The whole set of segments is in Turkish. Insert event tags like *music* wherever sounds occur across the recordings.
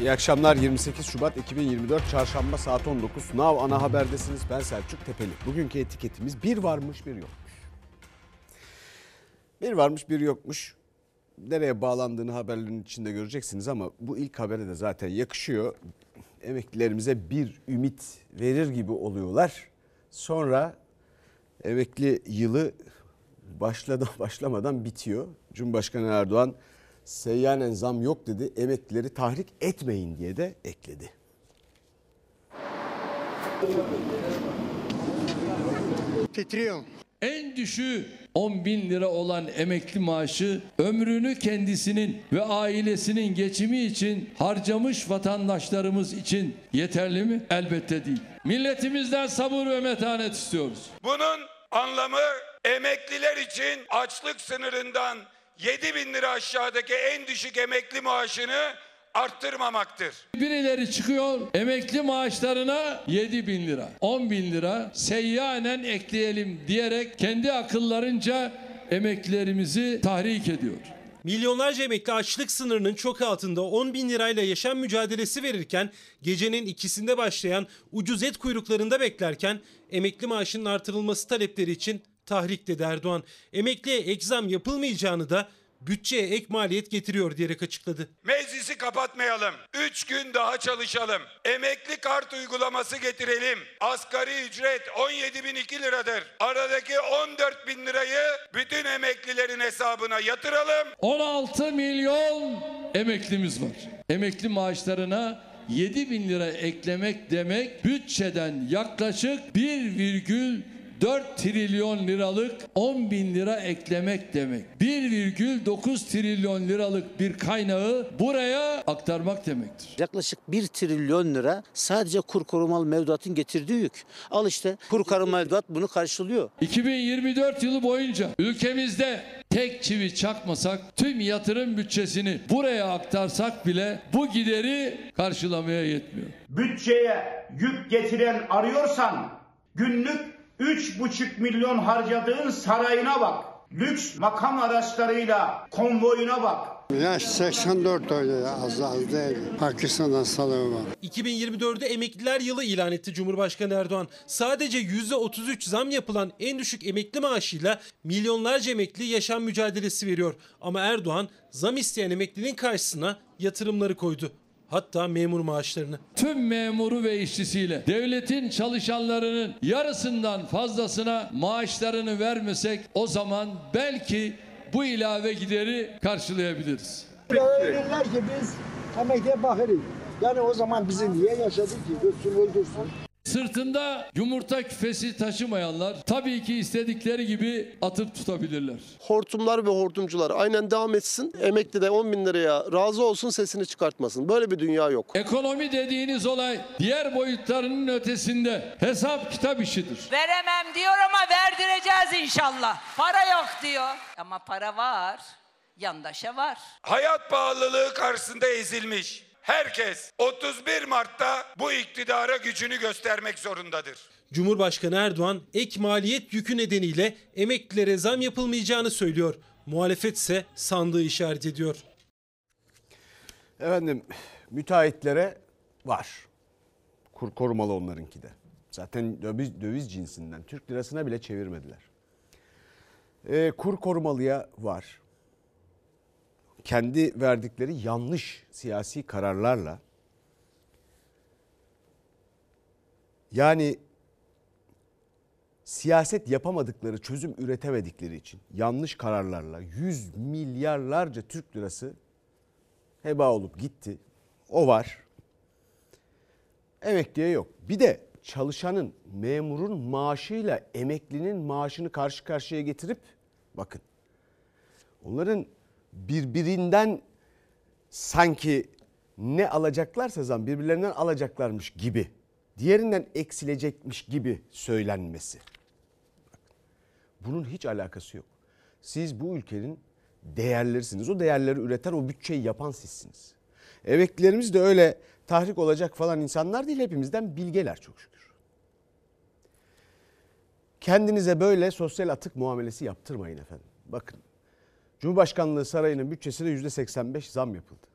İyi akşamlar 28 Şubat 2024 Çarşamba saat 19 Nav ana haberdesiniz ben Selçuk Tepeli. Bugünkü etiketimiz bir varmış bir yokmuş. Bir varmış bir yokmuş. Nereye bağlandığını haberlerin içinde göreceksiniz ama bu ilk habere de zaten yakışıyor. Emeklilerimize bir ümit verir gibi oluyorlar. Sonra emekli yılı başladı, *laughs* başlamadan bitiyor. Cumhurbaşkanı Erdoğan seyyanen zam yok dedi. Emeklileri tahrik etmeyin diye de ekledi. Titriyorum. En düşüğü 10 bin lira olan emekli maaşı ömrünü kendisinin ve ailesinin geçimi için harcamış vatandaşlarımız için yeterli mi? Elbette değil. Milletimizden sabır ve metanet istiyoruz. Bunun anlamı emekliler için açlık sınırından 7 bin lira aşağıdaki en düşük emekli maaşını arttırmamaktır. Birileri çıkıyor emekli maaşlarına 7 bin lira, 10 bin lira seyyanen ekleyelim diyerek kendi akıllarınca emeklilerimizi tahrik ediyor. Milyonlarca emekli açlık sınırının çok altında 10 bin lirayla yaşam mücadelesi verirken gecenin ikisinde başlayan ucuz et kuyruklarında beklerken emekli maaşının artırılması talepleri için tahrik dedi Erdoğan. Emekliye ek zam yapılmayacağını da bütçeye ek maliyet getiriyor diyerek açıkladı. Meclisi kapatmayalım. 3 gün daha çalışalım. Emekli kart uygulaması getirelim. Asgari ücret 17.002 liradır. Aradaki 14 bin lirayı bütün emeklilerin hesabına yatıralım. 16 milyon emeklimiz var. Emekli maaşlarına 7 bin lira eklemek demek bütçeden yaklaşık 1,4 trilyon liralık 10 bin lira eklemek demek. 1,9 trilyon liralık bir kaynağı buraya aktarmak demektir. Yaklaşık 1 trilyon lira sadece kur korumalı mevduatın getirdiği yük. Al işte kur korumalı mevduat bunu karşılıyor. 2024 yılı boyunca ülkemizde tek çivi çakmasak tüm yatırım bütçesini buraya aktarsak bile bu gideri karşılamaya yetmiyor. bütçeye yük getiren arıyorsan günlük 3,5 milyon harcadığın sarayına bak. Lüks makam araçlarıyla konvoyuna bak. Yaş 84 öyle az az değil. Pakistan hastalığı var. 2024'de emekliler yılı ilan etti Cumhurbaşkanı Erdoğan. Sadece %33 zam yapılan en düşük emekli maaşıyla milyonlarca emekli yaşam mücadelesi veriyor. Ama Erdoğan zam isteyen emeklinin karşısına yatırımları koydu. Hatta memur maaşlarını. Tüm memuru ve işçisiyle devletin çalışanlarının yarısından fazlasına maaşlarını vermesek o zaman belki bu ilave gideri karşılayabiliriz. Dediler ki biz emekliye bakırız. Yani o zaman bizi niye yaşadı ki? Götsün öldürsün. Sırtında yumurta küfesi taşımayanlar tabii ki istedikleri gibi atıp tutabilirler. hortumlar ve hortumcular aynen devam etsin. Emekli de 10 bin liraya razı olsun sesini çıkartmasın. Böyle bir dünya yok. Ekonomi dediğiniz olay diğer boyutlarının ötesinde hesap kitap işidir. Veremem diyor ama verdireceğiz inşallah. Para yok diyor. Ama para var. Yandaşa var. Hayat pahalılığı karşısında ezilmiş. Herkes 31 Mart'ta bu iktidara gücünü göstermek zorundadır. Cumhurbaşkanı Erdoğan ek maliyet yükü nedeniyle emeklilere zam yapılmayacağını söylüyor. Muhalefet ise sandığı işaret ediyor. Efendim müteahhitlere var. Kur korumalı onlarınki de. Zaten döviz, döviz cinsinden Türk lirasına bile çevirmediler. Ee, kur korumalıya var. Kendi verdikleri yanlış siyasi kararlarla yani siyaset yapamadıkları, çözüm üretemedikleri için yanlış kararlarla 100 milyarlarca Türk lirası heba olup gitti. O var. Emekliye yok. Bir de çalışanın, memurun maaşıyla emeklinin maaşını karşı karşıya getirip bakın. Onların birbirinden sanki ne alacaklarsa zam birbirlerinden alacaklarmış gibi, diğerinden eksilecekmiş gibi söylenmesi. Bunun hiç alakası yok. Siz bu ülkenin değerlerisiniz. O değerleri üreten, o bütçeyi yapan sizsiniz. Emeklilerimiz de öyle tahrik olacak falan insanlar değil. Hepimizden bilgeler çok şükür. Kendinize böyle sosyal atık muamelesi yaptırmayın efendim. Bakın Cumhurbaşkanlığı Sarayı'nın bütçesine %85 zam yapıldı.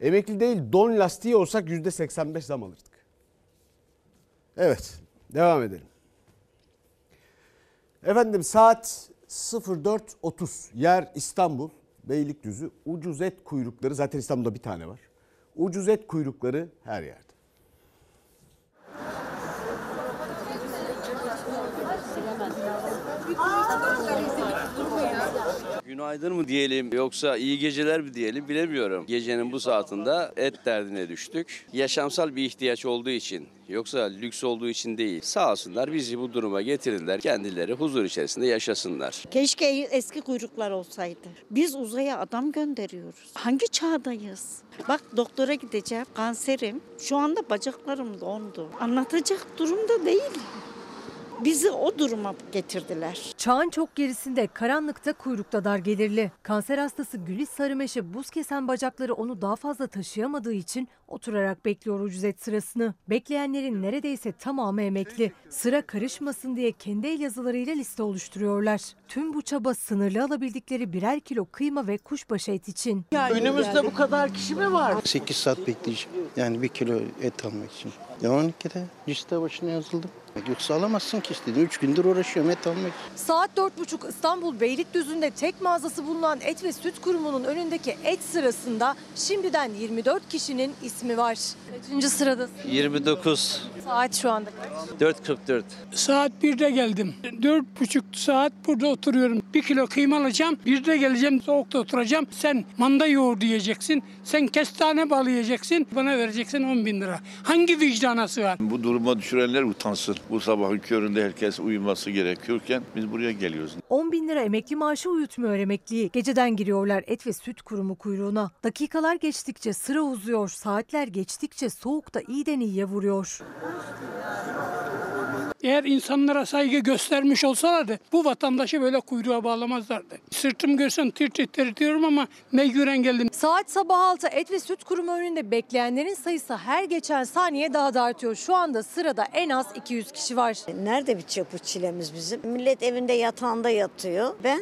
Emekli değil don lastiği olsak %85 zam alırdık. Evet devam edelim. Efendim saat 04.30 yer İstanbul Beylikdüzü ucuz et kuyrukları zaten İstanbul'da bir tane var. Ucuz et kuyrukları her yerde. Günaydın mı diyelim yoksa iyi geceler mi diyelim bilemiyorum. Gecenin bu saatinde et derdine düştük. Yaşamsal bir ihtiyaç olduğu için yoksa lüks olduğu için değil. Sağ olsunlar bizi bu duruma getirdiler. Kendileri huzur içerisinde yaşasınlar. Keşke eski kuyruklar olsaydı. Biz uzaya adam gönderiyoruz. Hangi çağdayız? Bak doktora gideceğim. Kanserim. Şu anda bacaklarım dondu. Anlatacak durumda değil. Bizi o duruma getirdiler. Çağın çok gerisinde karanlıkta kuyrukta dar gelirli. Kanser hastası Gülis Sarımeş'e buz kesen bacakları onu daha fazla taşıyamadığı için oturarak bekliyor ucuz et sırasını. Bekleyenlerin neredeyse tamamı emekli. Sıra karışmasın diye kendi el yazılarıyla liste oluşturuyorlar. Tüm bu çaba sınırlı alabildikleri birer kilo kıyma ve kuşbaşı et için. Önümüzde bu kadar kişi mi var? 8 saat bekleyeceğim. Yani bir kilo et almak için. Ya 12'de liste başına yazıldım. Yoksa alamazsın ki istediğin. 3 gündür uğraşıyorum et almak. Saat 4.30 İstanbul Beylikdüzü'nde tek mağazası bulunan Et ve Süt Kurumu'nun önündeki et sırasında şimdiden 24 kişinin ismi var. Kaçıncı sırada? 29, Saat şu anda. 4.44. Saat 1'de geldim. Dört buçuk saat burada oturuyorum. Bir kilo kıyma alacağım. Birde geleceğim soğukta oturacağım. Sen manda yoğurdu yiyeceksin. Sen kestane balı yiyeceksin. Bana vereceksin 10 bin lira. Hangi vicdana sığar? Bu duruma düşürenler utansın. Bu sabahın köründe herkes uyuması gerekiyorken biz buraya geliyoruz. 10 bin lira emekli maaşı uyutmuyor emekliyi. Geceden giriyorlar et ve süt kurumu kuyruğuna. Dakikalar geçtikçe sıra uzuyor. Saatler geçtikçe soğukta iyiden iyiye vuruyor. Eğer insanlara saygı göstermiş olsalardı bu vatandaşı böyle kuyruğa bağlamazlardı. Sırtım görsen tir tir diyorum ama mecburen geldim. Saat sabah 6 et ve süt kurumu önünde bekleyenlerin sayısı her geçen saniye daha da artıyor. Şu anda sırada en az 200 kişi var. Nerede bitiyor bu çilemiz bizim? Millet evinde yatağında yatıyor. Ben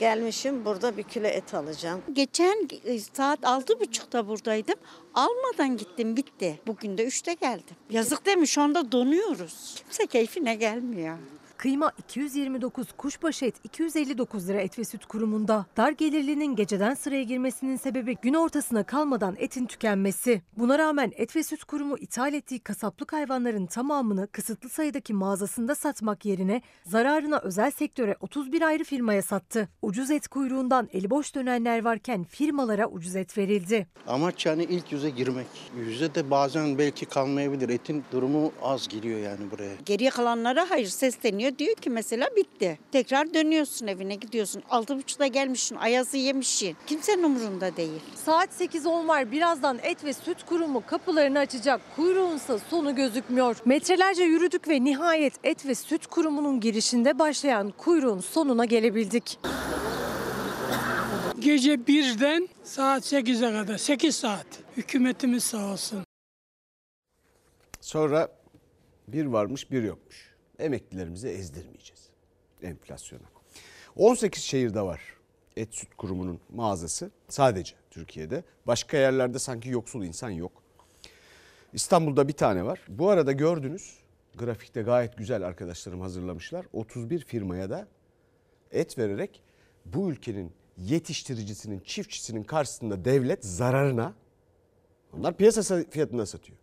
gelmişim burada bir kilo et alacağım. Geçen e, saat altı buçukta buradaydım. Almadan gittim bitti. Bugün de üçte geldim. Yazık değil mi? Şu anda donuyoruz. Kimse keyfine gelmiyor. Kıyma 229, kuşbaşı et 259 lira et ve süt kurumunda. Dar gelirlinin geceden sıraya girmesinin sebebi gün ortasına kalmadan etin tükenmesi. Buna rağmen et ve süt kurumu ithal ettiği kasaplık hayvanların tamamını kısıtlı sayıdaki mağazasında satmak yerine zararına özel sektöre 31 ayrı firmaya sattı. Ucuz et kuyruğundan eli boş dönenler varken firmalara ucuz et verildi. Amaç yani ilk yüze girmek. Yüze de bazen belki kalmayabilir. Etin durumu az geliyor yani buraya. Geriye kalanlara hayır sesleniyor. Diyor ki mesela bitti. Tekrar dönüyorsun evine gidiyorsun. Altı buçukta gelmişsin. Ayazı yemişsin. Kimsenin umurunda değil. Saat 8.10 var. Birazdan et ve süt kurumu kapılarını açacak. Kuyruğunsa sonu gözükmüyor. Metrelerce yürüdük ve nihayet et ve süt kurumunun girişinde başlayan kuyruğun sonuna gelebildik. Gece 1'den saat 8'e kadar 8 saat. Hükümetimiz sağ olsun. Sonra bir varmış bir yokmuş. Emeklilerimizi ezdirmeyeceğiz enflasyona. 18 şehirde var et süt kurumunun mağazası sadece Türkiye'de. Başka yerlerde sanki yoksul insan yok. İstanbul'da bir tane var. Bu arada gördünüz grafikte gayet güzel arkadaşlarım hazırlamışlar. 31 firmaya da et vererek bu ülkenin yetiştiricisinin, çiftçisinin karşısında devlet zararına onlar piyasa fiyatına satıyor.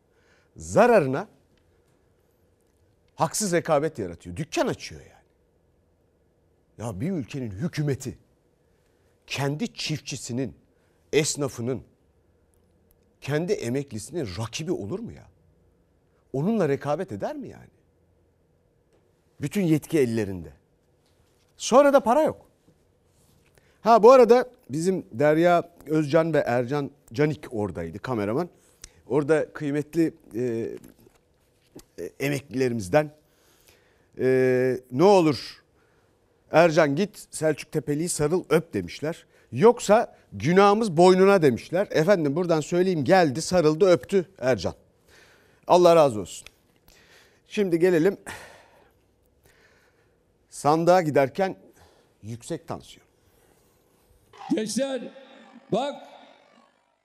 Zararına haksız rekabet yaratıyor. Dükkan açıyor yani. Ya bir ülkenin hükümeti kendi çiftçisinin, esnafının, kendi emeklisinin rakibi olur mu ya? Onunla rekabet eder mi yani? Bütün yetki ellerinde. Sonra da para yok. Ha bu arada bizim Derya Özcan ve Ercan Canik oradaydı kameraman. Orada kıymetli e, emeklilerimizden e, ne olur Ercan git Selçuk Tepeli'yi sarıl öp demişler. Yoksa günahımız boynuna demişler. Efendim buradan söyleyeyim geldi sarıldı öptü Ercan. Allah razı olsun. Şimdi gelelim sandığa giderken yüksek tansiyon. Gençler bak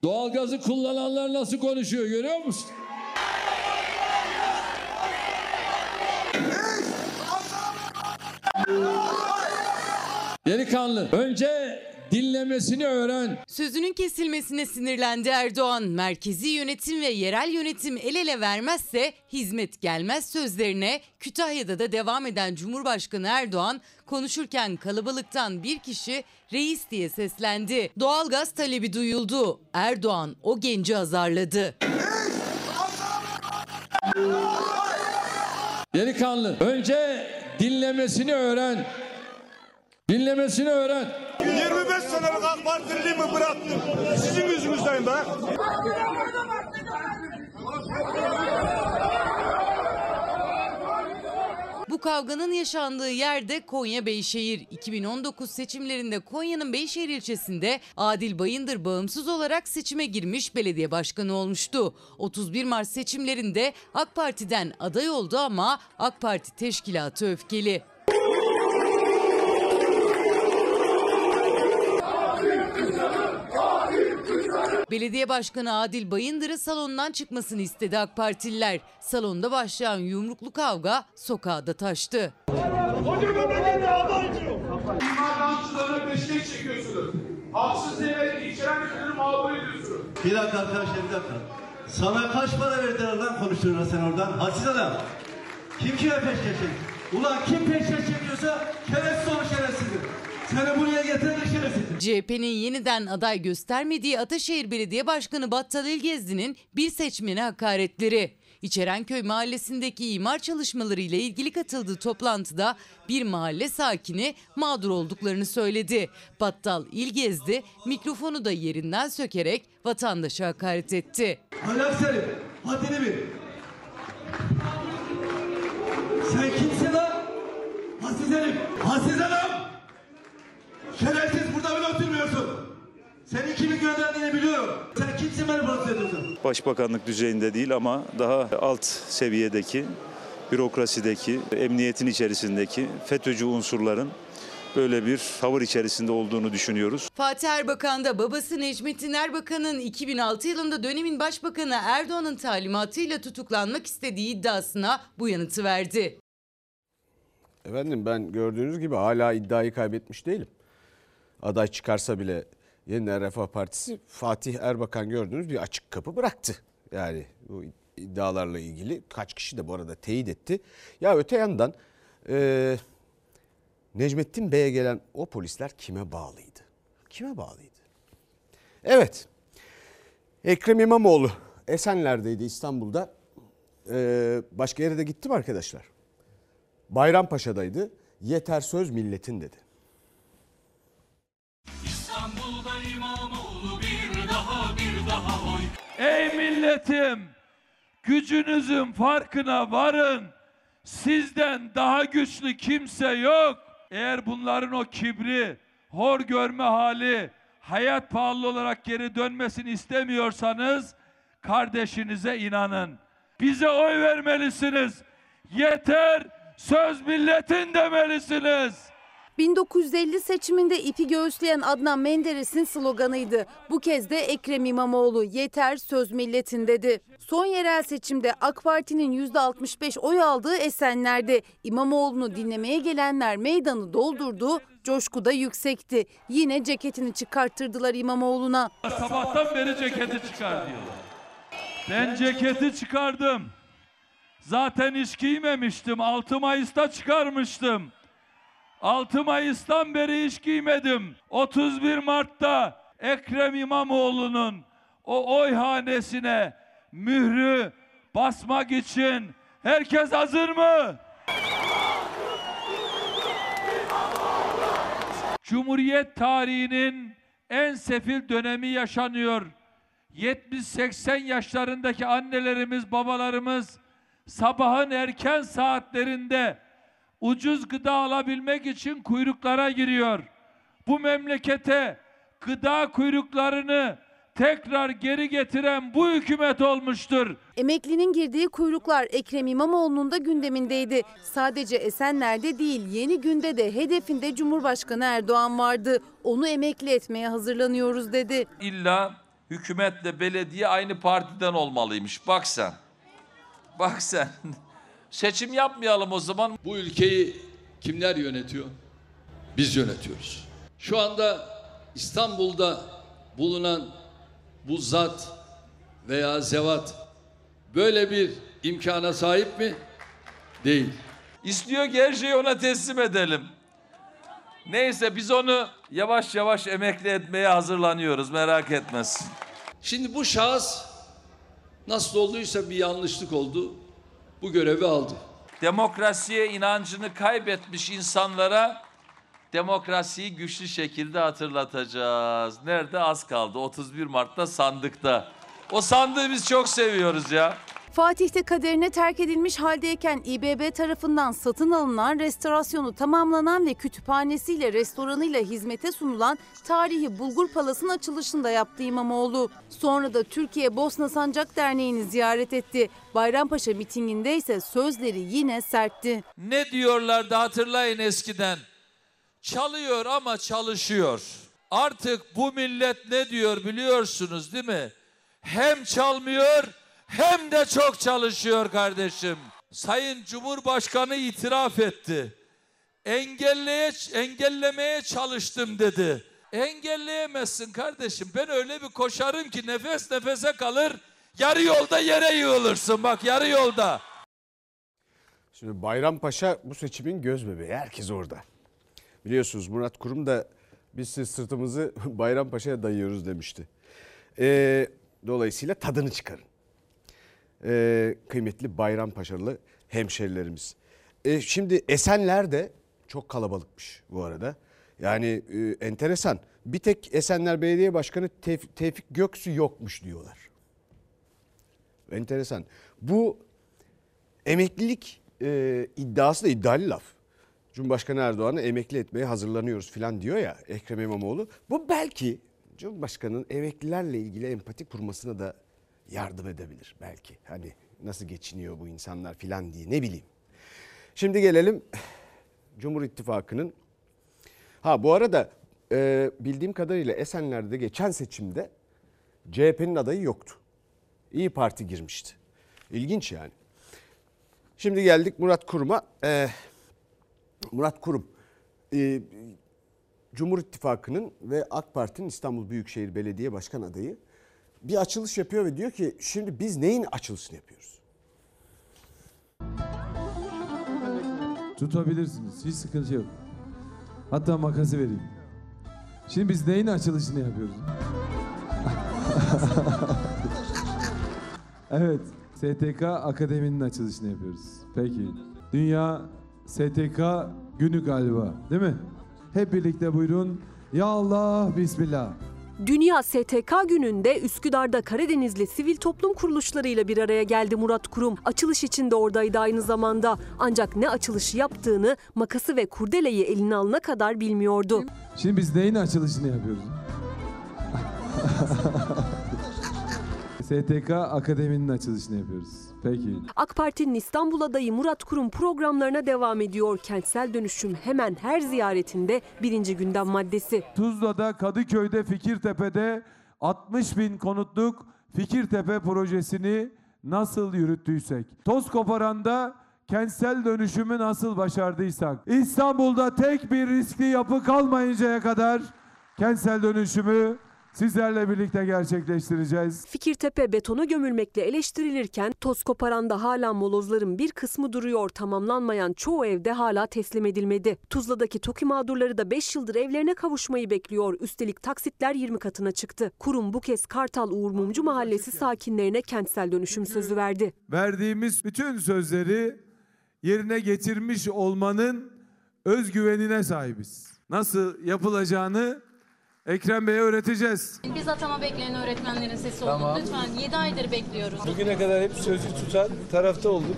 Doğalgazı kullananlar nasıl konuşuyor görüyor musun? Delikanlı önce dinlemesini öğren. Sözünün kesilmesine sinirlendi Erdoğan. Merkezi yönetim ve yerel yönetim el ele vermezse hizmet gelmez sözlerine Kütahya'da da devam eden Cumhurbaşkanı Erdoğan konuşurken kalabalıktan bir kişi reis diye seslendi. Doğalgaz talebi duyuldu. Erdoğan o genci azarladı. Delikanlı önce dinlemesini öğren. Dinlemesini öğren. 25 senelik AK Partililiğimi bıraktım. Sizin yüzünüzden be. Kavganın yaşandığı yerde Konya Beyşehir. 2019 seçimlerinde Konya'nın Beyşehir ilçesinde Adil Bayındır bağımsız olarak seçime girmiş belediye başkanı olmuştu. 31 Mart seçimlerinde AK Parti'den aday oldu ama AK Parti teşkilatı öfkeli. Belediye Başkanı Adil Bayındır'ı salondan çıkmasını istedi AK Partililer. Salonda başlayan yumruklu kavga sokağa da taştı. İmalatçılara peşine çekiyorsunuz. Haksız yere içeren ürünü mağdur ediyorsunuz. Bir dakika arkadaşlar bir dakika. Sana kaç para verdiler lan konuştuğuna sen oradan? Hadsiz adam. Kim kime peşkeş çekiyor? Ulan kim peşkeş çekiyorsa şerefsiz olur şerefsizdir. Seni buraya getiren de şerefsizdir. CHP'nin yeniden aday göstermediği Ataşehir Belediye Başkanı Battal İlgezdi'nin bir seçmene hakaretleri. İçerenköy mahallesindeki imar çalışmaları ile ilgili katıldığı toplantıda bir mahalle sakini mağdur olduklarını söyledi. Battal İlgezdi mikrofonu da yerinden sökerek vatandaşa hakaret etti. Ahlak senin. Haddini bil. Sen kimsin lan? Hassiz herif. Hassiz adam. Şerefsiz burada bile oturmuyorsun. Seni kimin gönderdiğini biliyorum. Sen kimsin beni protesto ediyorsun? Başbakanlık düzeyinde değil ama daha alt seviyedeki, bürokrasideki, emniyetin içerisindeki FETÖ'cü unsurların böyle bir tavır içerisinde olduğunu düşünüyoruz. Fatih Erbakan da babası Necmettin Erbakan'ın 2006 yılında dönemin başbakanı Erdoğan'ın talimatıyla tutuklanmak istediği iddiasına bu yanıtı verdi. Efendim ben gördüğünüz gibi hala iddiayı kaybetmiş değilim. Aday çıkarsa bile Yeniden Refah Partisi Fatih Erbakan gördüğünüz bir açık kapı bıraktı. Yani bu iddialarla ilgili kaç kişi de bu arada teyit etti. Ya öte yandan e, Necmettin Bey'e gelen o polisler kime bağlıydı? Kime bağlıydı? Evet Ekrem İmamoğlu Esenler'deydi İstanbul'da. E, başka yere de gitti mi arkadaşlar? Bayrampaşa'daydı. Yeter söz milletin dedi. Ey milletim! Gücünüzün farkına varın. Sizden daha güçlü kimse yok. Eğer bunların o kibri, hor görme hali, hayat pahalı olarak geri dönmesini istemiyorsanız kardeşinize inanın. Bize oy vermelisiniz. Yeter söz milletin demelisiniz. 1950 seçiminde ipi göğüsleyen Adnan Menderes'in sloganıydı. Bu kez de Ekrem İmamoğlu yeter söz milletin dedi. Son yerel seçimde AK Parti'nin %65 oy aldığı Esenler'de İmamoğlu'nu dinlemeye gelenler meydanı doldurdu, coşku da yüksekti. Yine ceketini çıkarttırdılar İmamoğlu'na. Sabahtan beri ceketi çıkar diyorlar. Ben ceketi çıkardım. Zaten hiç giymemiştim. 6 Mayıs'ta çıkarmıştım. 6 Mayıs'tan beri hiç giymedim. 31 Mart'ta Ekrem İmamoğlu'nun o oy hanesine mührü basmak için herkes hazır mı? Cumhuriyet tarihinin en sefil dönemi yaşanıyor. 70-80 yaşlarındaki annelerimiz, babalarımız sabahın erken saatlerinde ucuz gıda alabilmek için kuyruklara giriyor. Bu memlekete gıda kuyruklarını tekrar geri getiren bu hükümet olmuştur. Emeklinin girdiği kuyruklar Ekrem İmamoğlu'nun da gündemindeydi. Sadece Esenler'de değil yeni günde de hedefinde Cumhurbaşkanı Erdoğan vardı. Onu emekli etmeye hazırlanıyoruz dedi. İlla hükümetle belediye aynı partiden olmalıymış. Bak sen. Bak sen. *laughs* Seçim yapmayalım o zaman. Bu ülkeyi kimler yönetiyor? Biz yönetiyoruz. Şu anda İstanbul'da bulunan bu zat veya zevat böyle bir imkana sahip mi? Değil. İstiyor ki her şeyi ona teslim edelim. Neyse biz onu yavaş yavaş emekli etmeye hazırlanıyoruz merak etmesin. Şimdi bu şahıs nasıl olduysa bir yanlışlık oldu. Bu görevi aldı. Demokrasiye inancını kaybetmiş insanlara demokrasiyi güçlü şekilde hatırlatacağız. Nerede az kaldı? 31 Mart'ta sandıkta. O sandığı biz çok seviyoruz ya. Fatih'te kaderine terk edilmiş haldeyken İBB tarafından satın alınan, restorasyonu tamamlanan ve kütüphanesiyle, restoranıyla hizmete sunulan tarihi Bulgur Palas'ın açılışını da yaptı İmamoğlu. Sonra da Türkiye Bosna Sancak Derneği'ni ziyaret etti. Bayrampaşa mitinginde ise sözleri yine sertti. Ne diyorlardı hatırlayın eskiden. Çalıyor ama çalışıyor. Artık bu millet ne diyor biliyorsunuz değil mi? Hem çalmıyor hem de çok çalışıyor kardeşim. Sayın Cumhurbaşkanı itiraf etti. Engelleye, engellemeye çalıştım dedi. Engelleyemezsin kardeşim. Ben öyle bir koşarım ki nefes nefese kalır. Yarı yolda yere yığılırsın bak yarı yolda. Şimdi Bayrampaşa bu seçimin göz bebeği. Herkes orada. Biliyorsunuz Murat Kurum da biz siz sırtımızı *laughs* Bayrampaşa'ya dayıyoruz demişti. Ee, dolayısıyla tadını çıkarın. Ee, kıymetli Bayrampaşalı hemşerilerimiz. Ee, şimdi Esenler de çok kalabalıkmış bu arada. Yani e, enteresan. Bir tek Esenler Belediye Başkanı Tevfik, Tevfik Göksu yokmuş diyorlar. Enteresan. Bu emeklilik e, iddiası da iddialı laf. Cumhurbaşkanı Erdoğan'ı emekli etmeye hazırlanıyoruz falan diyor ya Ekrem İmamoğlu. Bu belki Cumhurbaşkanı'nın emeklilerle ilgili empati kurmasına da yardım edebilir belki. Hani nasıl geçiniyor bu insanlar filan diye ne bileyim. Şimdi gelelim *sighs* Cumhur İttifakı'nın. Ha bu arada e, bildiğim kadarıyla Esenler'de geçen seçimde CHP'nin adayı yoktu. İyi Parti girmişti. İlginç yani. Şimdi geldik Murat Kurum'a. Ee, Murat Kurum, e, Cumhur İttifakı'nın ve AK Parti'nin İstanbul Büyükşehir Belediye Başkan adayı bir açılış yapıyor ve diyor ki şimdi biz neyin açılışını yapıyoruz? Tutabilirsiniz. Hiç sıkıntı yok. Hatta makası vereyim. Şimdi biz neyin açılışını yapıyoruz? *laughs* evet. STK Akademi'nin açılışını yapıyoruz. Peki. Dünya STK günü galiba değil mi? Hep birlikte buyurun. Ya Allah, Bismillah. Dünya STK gününde Üsküdar'da Karadenizli sivil toplum kuruluşlarıyla bir araya geldi Murat Kurum. Açılış için de oradaydı aynı zamanda. Ancak ne açılışı yaptığını makası ve kurdeleyi eline alana kadar bilmiyordu. Şimdi biz neyin açılışını yapıyoruz? *laughs* STK Akademi'nin açılışını yapıyoruz. Peki. AK Parti'nin İstanbul adayı Murat Kurum programlarına devam ediyor. Kentsel dönüşüm hemen her ziyaretinde birinci gündem maddesi. Tuzla'da, Kadıköy'de, Fikirtepe'de 60 bin konutluk Fikirtepe projesini nasıl yürüttüysek, toz koparanda kentsel dönüşümü nasıl başardıysak, İstanbul'da tek bir riskli yapı kalmayıncaya kadar kentsel dönüşümü sizlerle birlikte gerçekleştireceğiz. Fikirtepe betona gömülmekle eleştirilirken toz koparanda hala molozların bir kısmı duruyor. Tamamlanmayan çoğu evde hala teslim edilmedi. Tuzla'daki TOKİ mağdurları da 5 yıldır evlerine kavuşmayı bekliyor. Üstelik taksitler 20 katına çıktı. Kurum bu kez Kartal Uğur Mumcu Mahallesi sakinlerine kentsel dönüşüm sözü verdi. Verdiğimiz bütün sözleri yerine getirmiş olmanın özgüvenine sahibiz. Nasıl yapılacağını Ekrem Bey'e öğreteceğiz. Biz atama bekleyen öğretmenlerin sesi Tamam. olduk. Lütfen 7 aydır bekliyoruz. Bugüne kadar hep sözü tutan tarafta olduk.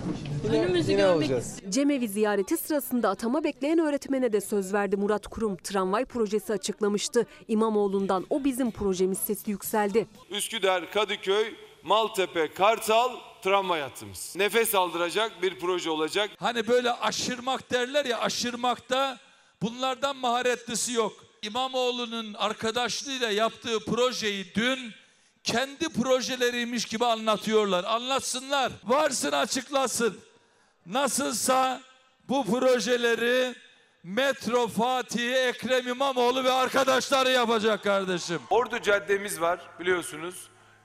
Önümüzü görmek Cemevi ziyareti sırasında atama bekleyen öğretmene de söz verdi Murat Kurum. Tramvay projesi açıklamıştı. İmamoğlu'ndan o bizim projemiz sesi yükseldi. Üsküdar, Kadıköy, Maltepe, Kartal tramvay hattımız. Nefes aldıracak bir proje olacak. Hani böyle aşırmak derler ya aşırmakta bunlardan maharetlisi yok. İmamoğlu'nun arkadaşlığıyla yaptığı projeyi dün kendi projeleriymiş gibi anlatıyorlar. Anlatsınlar. Varsın açıklasın. Nasılsa bu projeleri Metro Fatih Ekrem İmamoğlu ve arkadaşları yapacak kardeşim. Ordu Caddemiz var biliyorsunuz.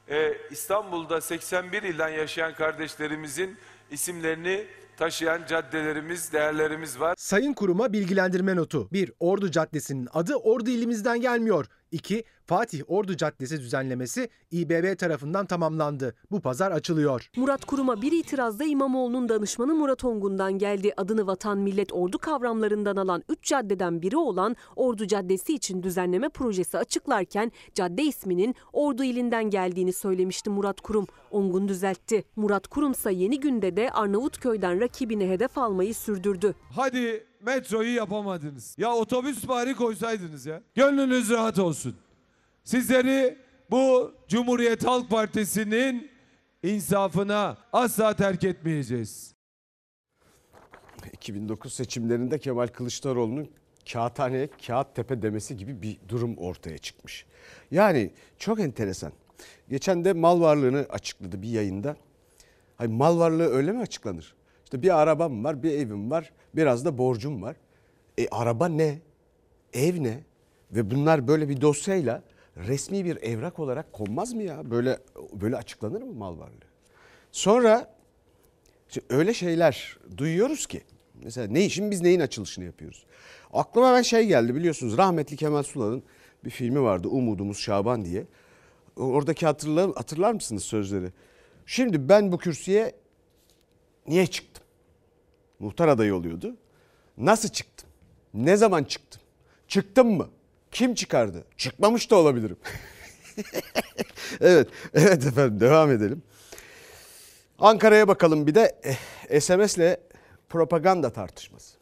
Ee, İstanbul'da 81 ilden yaşayan kardeşlerimizin isimlerini taşıyan caddelerimiz, değerlerimiz var. Sayın Kurum'a bilgilendirme notu. 1. Ordu Caddesi'nin adı Ordu ilimizden gelmiyor. 2. Fatih Ordu Caddesi düzenlemesi İBB tarafından tamamlandı. Bu pazar açılıyor. Murat Kurum'a bir itirazda İmamoğlu'nun danışmanı Murat Ongun'dan geldi. Adını vatan millet ordu kavramlarından alan 3 caddeden biri olan Ordu Caddesi için düzenleme projesi açıklarken cadde isminin Ordu ilinden geldiğini söylemişti Murat Kurum. Ongun düzeltti. Murat Kurum ise yeni günde de Arnavutköy'den rakibini hedef almayı sürdürdü. Hadi metroyu yapamadınız. Ya otobüs bari koysaydınız ya. Gönlünüz rahat olsun. Sizleri bu Cumhuriyet Halk Partisi'nin insafına asla terk etmeyeceğiz. 2009 seçimlerinde Kemal Kılıçdaroğlu'nun kağıthaneye kağıt tepe demesi gibi bir durum ortaya çıkmış. Yani çok enteresan. Geçen de mal varlığını açıkladı bir yayında. Hayır, mal varlığı öyle mi açıklanır? İşte bir arabam var, bir evim var, biraz da borcum var. E araba ne? Ev ne? Ve bunlar böyle bir dosyayla resmi bir evrak olarak konmaz mı ya? Böyle böyle açıklanır mı mal varlığı? Sonra işte öyle şeyler duyuyoruz ki. Mesela ne işin biz neyin açılışını yapıyoruz? Aklıma ben şey geldi biliyorsunuz rahmetli Kemal Sunal'ın bir filmi vardı Umudumuz Şaban diye. Oradaki hatırlar, hatırlar mısınız sözleri? Şimdi ben bu kürsüye niye çıktım? Muhtar adayı oluyordu. Nasıl çıktım? Ne zaman çıktım? Çıktım mı? Kim çıkardı? Çıkmamış da olabilirim. *laughs* evet, evet efendim devam edelim. Ankara'ya bakalım bir de eh, SMS'le propaganda tartışması.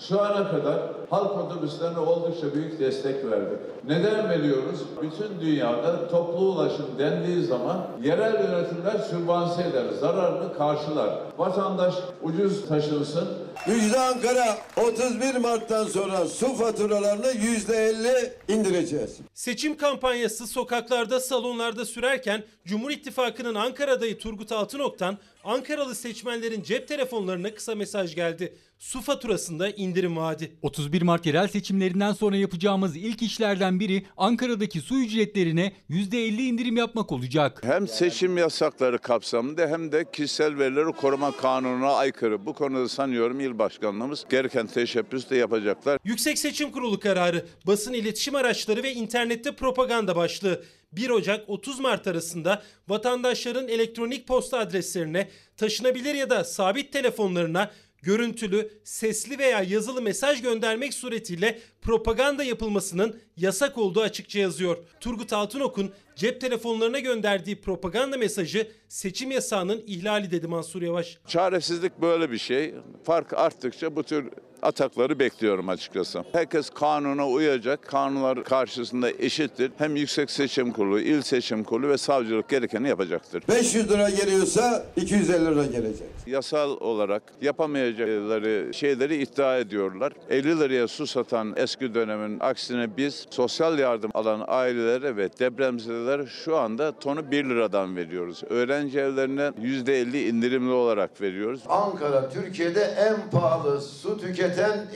Şu ana kadar halk otobüslerine oldukça büyük destek verdik. Neden veriyoruz? Bütün dünyada toplu ulaşım dendiği zaman yerel yönetimler sübvanse eder, zararını karşılar. Vatandaş ucuz taşınsın, Müjde Ankara 31 Mart'tan sonra su faturalarını %50 indireceğiz. Seçim kampanyası sokaklarda, salonlarda sürerken Cumhur İttifakı'nın Ankara adayı Turgut Altınok'tan Ankaralı seçmenlerin cep telefonlarına kısa mesaj geldi. Su faturasında indirim vaadi. 31 Mart yerel seçimlerinden sonra yapacağımız ilk işlerden biri Ankara'daki su ücretlerine %50 indirim yapmak olacak. Hem seçim yasakları kapsamında hem de kişisel verileri koruma kanununa aykırı. Bu konuda sanıyorum il başkanlığımız gereken teşebbüs de yapacaklar. Yüksek Seçim Kurulu kararı, basın iletişim araçları ve internette propaganda başlığı. 1 Ocak 30 Mart arasında vatandaşların elektronik posta adreslerine, taşınabilir ya da sabit telefonlarına görüntülü, sesli veya yazılı mesaj göndermek suretiyle propaganda yapılmasının yasak olduğu açıkça yazıyor. Turgut Altınok'un cep telefonlarına gönderdiği propaganda mesajı seçim yasağının ihlali dedi Mansur Yavaş. Çaresizlik böyle bir şey. Fark arttıkça bu tür atakları bekliyorum açıkçası. Herkes kanuna uyacak. Kanunlar karşısında eşittir. Hem Yüksek Seçim Kurulu, İl Seçim Kurulu ve savcılık gerekeni yapacaktır. 500 lira geliyorsa 250 lira gelecek. Yasal olarak yapamayacakları şeyleri iddia ediyorlar. 50 liraya su satan eski dönemin aksine biz sosyal yardım alan ailelere ve depremzedelere şu anda tonu 1 liradan veriyoruz. Öğrenci evlerine %50 indirimli olarak veriyoruz. Ankara Türkiye'de en pahalı su tüketen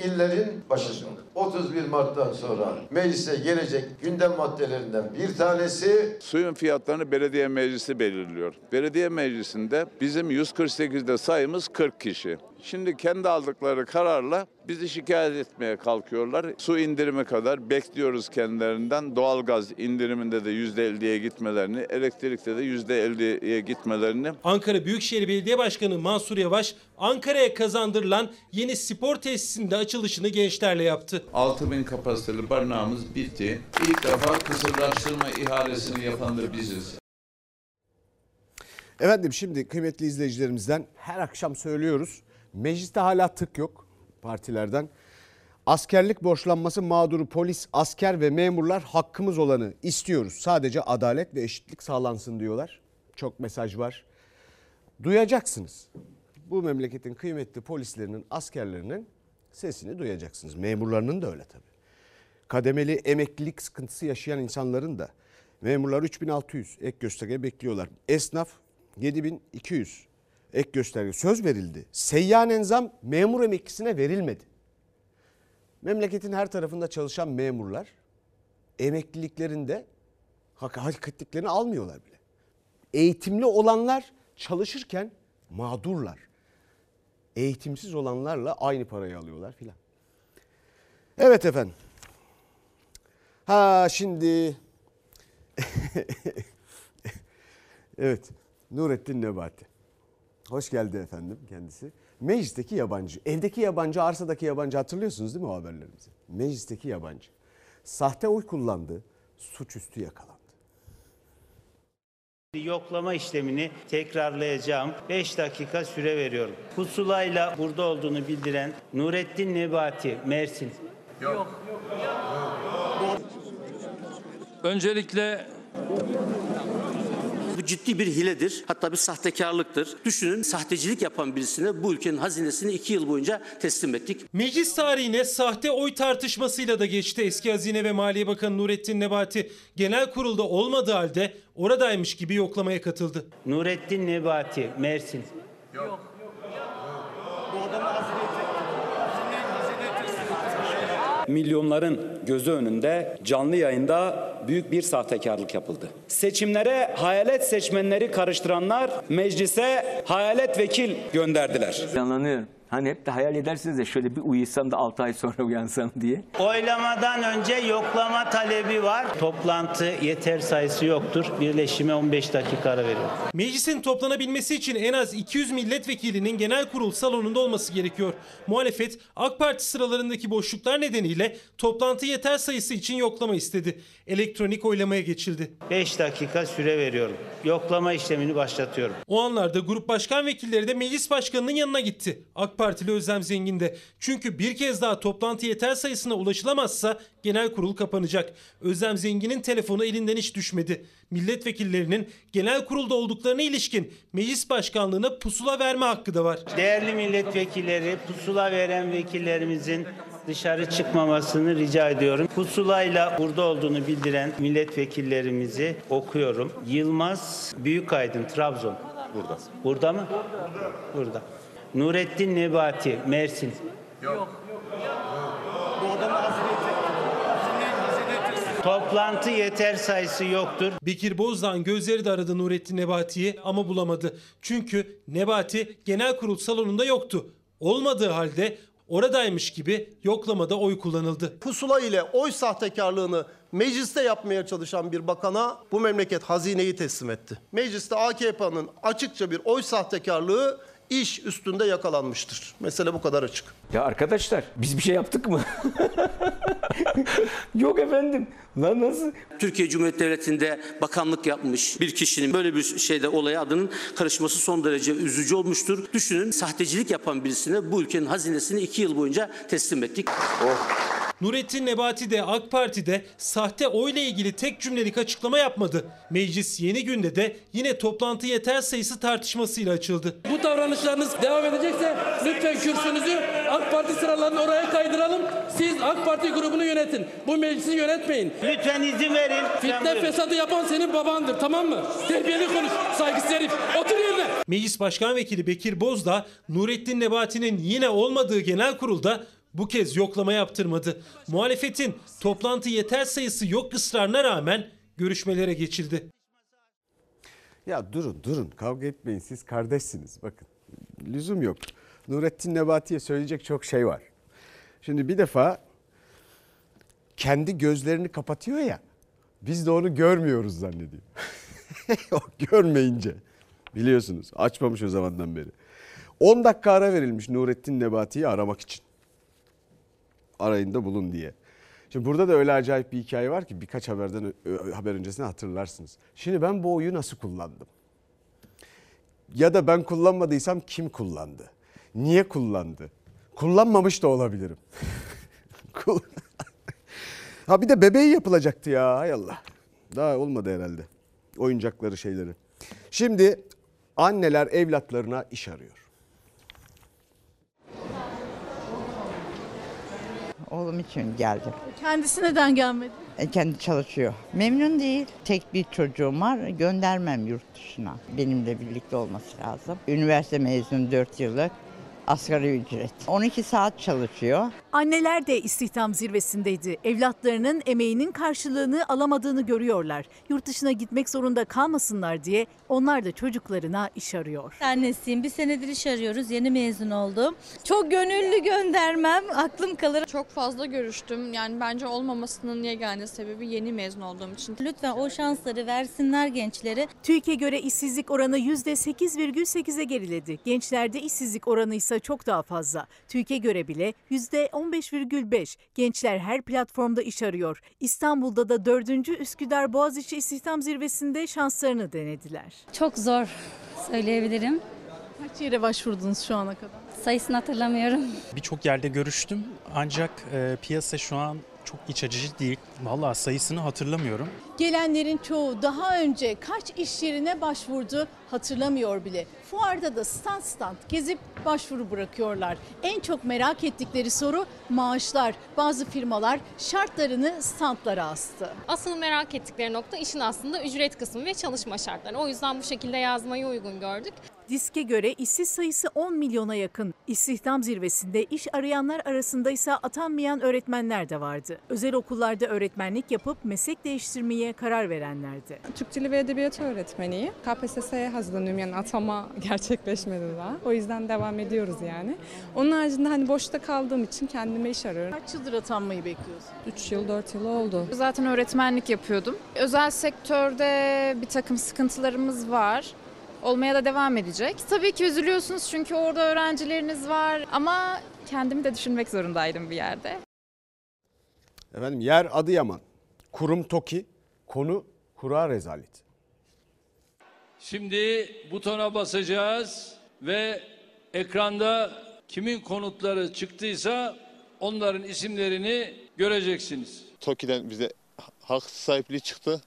illerin başında. 31 Mart'tan sonra meclise gelecek gündem maddelerinden bir tanesi Suyun fiyatlarını belediye meclisi belirliyor. Belediye meclisinde bizim 148'de sayımız 40 kişi. Şimdi kendi aldıkları kararla bizi şikayet etmeye kalkıyorlar. Su indirimi kadar bekliyoruz kendilerinden. Doğalgaz indiriminde de %50'ye gitmelerini, elektrikte de %50'ye gitmelerini. Ankara Büyükşehir Belediye Başkanı Mansur Yavaş, Ankara'ya kazandırılan yeni spor tesisinde açılışını gençlerle yaptı. 6000 kapasiteli barınağımız bitti. İlk defa kısırlaştırma ihalesini yapan da biziz. Efendim şimdi kıymetli izleyicilerimizden her akşam söylüyoruz. Mecliste hala tık yok partilerden. Askerlik borçlanması mağduru polis, asker ve memurlar hakkımız olanı istiyoruz. Sadece adalet ve eşitlik sağlansın diyorlar. Çok mesaj var. Duyacaksınız. Bu memleketin kıymetli polislerinin, askerlerinin sesini duyacaksınız. Memurlarının da öyle tabii. Kademeli emeklilik sıkıntısı yaşayan insanların da Memurlar 3600 ek gösterge bekliyorlar. Esnaf 7200 ek gösterge söz verildi. Seyyanen zam memur emeklisine verilmedi. Memleketin her tarafında çalışan memurlar emekliliklerinde hak hak ettiklerini almıyorlar bile. Eğitimli olanlar çalışırken mağdurlar. Eğitimsiz olanlarla aynı parayı alıyorlar filan. Evet efendim. Ha şimdi *laughs* evet Nurettin Nebati. Hoş geldi efendim kendisi. Meclisteki yabancı, evdeki yabancı, arsadaki yabancı hatırlıyorsunuz değil mi o haberlerimizi? Meclisteki yabancı. Sahte oy kullandı, suçüstü yakalandı. Yoklama işlemini tekrarlayacağım. 5 dakika süre veriyorum. Pusulayla burada olduğunu bildiren Nurettin Nebati, Mersin. Öncelikle Bu ciddi bir hiledir. Hatta bir sahtekarlıktır. Düşünün sahtecilik yapan birisine bu ülkenin hazinesini iki yıl boyunca teslim ettik. Meclis tarihine sahte oy tartışmasıyla da geçti eski Hazine ve Maliye Bakanı Nurettin Nebati. Genel kurulda olmadığı halde oradaymış gibi yoklamaya katıldı. Nurettin Nebati, Mersin. Milyonların gözü önünde canlı yayında büyük bir sahtekarlık yapıldı. Seçimlere hayalet seçmenleri karıştıranlar meclise hayalet vekil gönderdiler. Yanlanıyorum. Hani hep de hayal edersiniz ya şöyle bir uyusam da 6 ay sonra uyansam diye. Oylamadan önce yoklama talebi var. Toplantı yeter sayısı yoktur. Birleşime 15 dakika ara veriyorum. Meclisin toplanabilmesi için en az 200 milletvekilinin genel kurul salonunda olması gerekiyor. Muhalefet AK Parti sıralarındaki boşluklar nedeniyle toplantı yeter sayısı için yoklama istedi. Elektronik oylamaya geçildi. 5 dakika süre veriyorum. Yoklama işlemini başlatıyorum. O anlarda grup başkan vekilleri de meclis başkanının yanına gitti. AK Partili Özlem Zengin de. Çünkü bir kez daha toplantı yeter sayısına ulaşılamazsa genel kurul kapanacak. Özlem Zengin'in telefonu elinden hiç düşmedi. Milletvekillerinin genel kurulda olduklarına ilişkin meclis başkanlığına pusula verme hakkı da var. Değerli milletvekilleri, pusula veren vekillerimizin dışarı çıkmamasını rica ediyorum. Pusulayla burada olduğunu bildiren milletvekillerimizi okuyorum. Yılmaz Büyükaydın, Trabzon. Burada. Burada mı? Burada. Nurettin Nebati, Mersin. Toplantı yeter sayısı yoktur. Bekir Bozdağ'ın gözleri de aradı Nurettin Nebati'yi ama bulamadı. Çünkü Nebati genel kurul salonunda yoktu. Olmadığı halde oradaymış gibi yoklamada oy kullanıldı. Pusula ile oy sahtekarlığını mecliste yapmaya çalışan bir bakana bu memleket hazineyi teslim etti. Mecliste AKP'nin açıkça bir oy sahtekarlığı iş üstünde yakalanmıştır. Mesele bu kadar açık. Ya arkadaşlar biz bir şey yaptık mı? *laughs* Yok efendim. Lan nasıl? Türkiye Cumhuriyeti Devleti'nde bakanlık yapmış bir kişinin böyle bir şeyde olaya adının karışması son derece üzücü olmuştur. Düşünün sahtecilik yapan birisine bu ülkenin hazinesini iki yıl boyunca teslim ettik. Nurettin Nebati de AK Parti'de sahte oyla ilgili tek cümlelik açıklama yapmadı. Meclis yeni günde de yine toplantı yeter sayısı tartışmasıyla açıldı. Bu davranışlarınız devam edecekse lütfen kürsünüzü AK Parti sıralarını oraya kaydıralım. Siz AK Parti grubunu yönetin. Bu meclisi yönetmeyin. Lütfen izin verin. Fitne fesadı yapan senin babandır tamam mı? Terbiyeli konuş. Saygısız herif. Otur yerine. Meclis Başkan Vekili Bekir Bozdağ, Nurettin Nebati'nin yine olmadığı genel kurulda bu kez yoklama yaptırmadı. Muhalefetin toplantı yeter sayısı yok ısrarına rağmen görüşmelere geçildi. Ya durun durun kavga etmeyin siz kardeşsiniz bakın. Lüzum yok. Nurettin Nebati'ye söyleyecek çok şey var. Şimdi bir defa kendi gözlerini kapatıyor ya. Biz de onu görmüyoruz zannediyor. *laughs* o görmeyince biliyorsunuz açmamış o zamandan beri. 10 dakika ara verilmiş Nurettin Nebati'yi aramak için. Arayında bulun diye. Şimdi burada da öyle acayip bir hikaye var ki birkaç haberden haber öncesine hatırlarsınız. Şimdi ben bu oyu nasıl kullandım? Ya da ben kullanmadıysam kim kullandı? Niye kullandı? Kullanmamış da olabilirim. *laughs* Ha bir de bebeği yapılacaktı ya hay Allah. Daha olmadı herhalde. Oyuncakları şeyleri. Şimdi anneler evlatlarına iş arıyor. Oğlum için geldim. Kendisi neden gelmedi? E, kendi çalışıyor. Memnun değil. Tek bir çocuğum var. Göndermem yurt dışına. Benimle birlikte olması lazım. Üniversite mezunu 4 yıllık. Asgari ücret. 12 saat çalışıyor. Anneler de istihdam zirvesindeydi. Evlatlarının emeğinin karşılığını alamadığını görüyorlar. Yurt dışına gitmek zorunda kalmasınlar diye onlar da çocuklarına iş arıyor. Annesiyim. Bir senedir iş arıyoruz. Yeni mezun oldum. Çok gönüllü göndermem. Aklım kalır. Çok fazla görüştüm. Yani bence olmamasının yegane sebebi yeni mezun olduğum için. Lütfen o şansları versinler gençlere. TÜİK'e göre işsizlik oranı %8,8'e geriledi. Gençlerde işsizlik oranı ise çok daha fazla. TÜİK'e göre bile %15,5. Gençler her platformda iş arıyor. İstanbul'da da 4. Üsküdar Boğaziçi İstihdam Zirvesi'nde şanslarını denediler. Çok zor söyleyebilirim. Kaç yere başvurdunuz şu ana kadar? Sayısını hatırlamıyorum. Birçok yerde görüştüm ancak e, piyasa şu an çok iç açıcı değil. Vallahi sayısını hatırlamıyorum. Gelenlerin çoğu daha önce kaç iş yerine başvurdu hatırlamıyor bile. Fuarda da stand stand gezip başvuru bırakıyorlar. En çok merak ettikleri soru maaşlar. Bazı firmalar şartlarını standlara astı. Asıl merak ettikleri nokta işin aslında ücret kısmı ve çalışma şartları. O yüzden bu şekilde yazmayı uygun gördük. Diske göre işsiz sayısı 10 milyona yakın. İstihdam zirvesinde iş arayanlar arasında ise atanmayan öğretmenler de vardı. Özel okullarda öğretmenlik yapıp meslek değiştirmeye karar verenlerdi. Türk Dili ve Edebiyatı öğretmeniyim. KPSS'ye hazırlanıyorum yani atama *laughs* gerçekleşmedi daha. O yüzden devam ediyoruz yani. Onun haricinde hani boşta kaldığım için kendime iş arıyorum. Kaç yıldır atanmayı bekliyorsun? 3 yıl 4 yıl oldu. Zaten öğretmenlik yapıyordum. Özel sektörde bir takım sıkıntılarımız var. Olmaya da devam edecek. Tabii ki üzülüyorsunuz çünkü orada öğrencileriniz var ama kendimi de düşünmek zorundaydım bir yerde. Efendim yer Adıyaman. Kurum TOKİ. Konu kura rezalet. Şimdi butona basacağız ve ekranda kimin konutları çıktıysa onların isimlerini göreceksiniz. TOKİ'den bize hak sahipliği çıktı.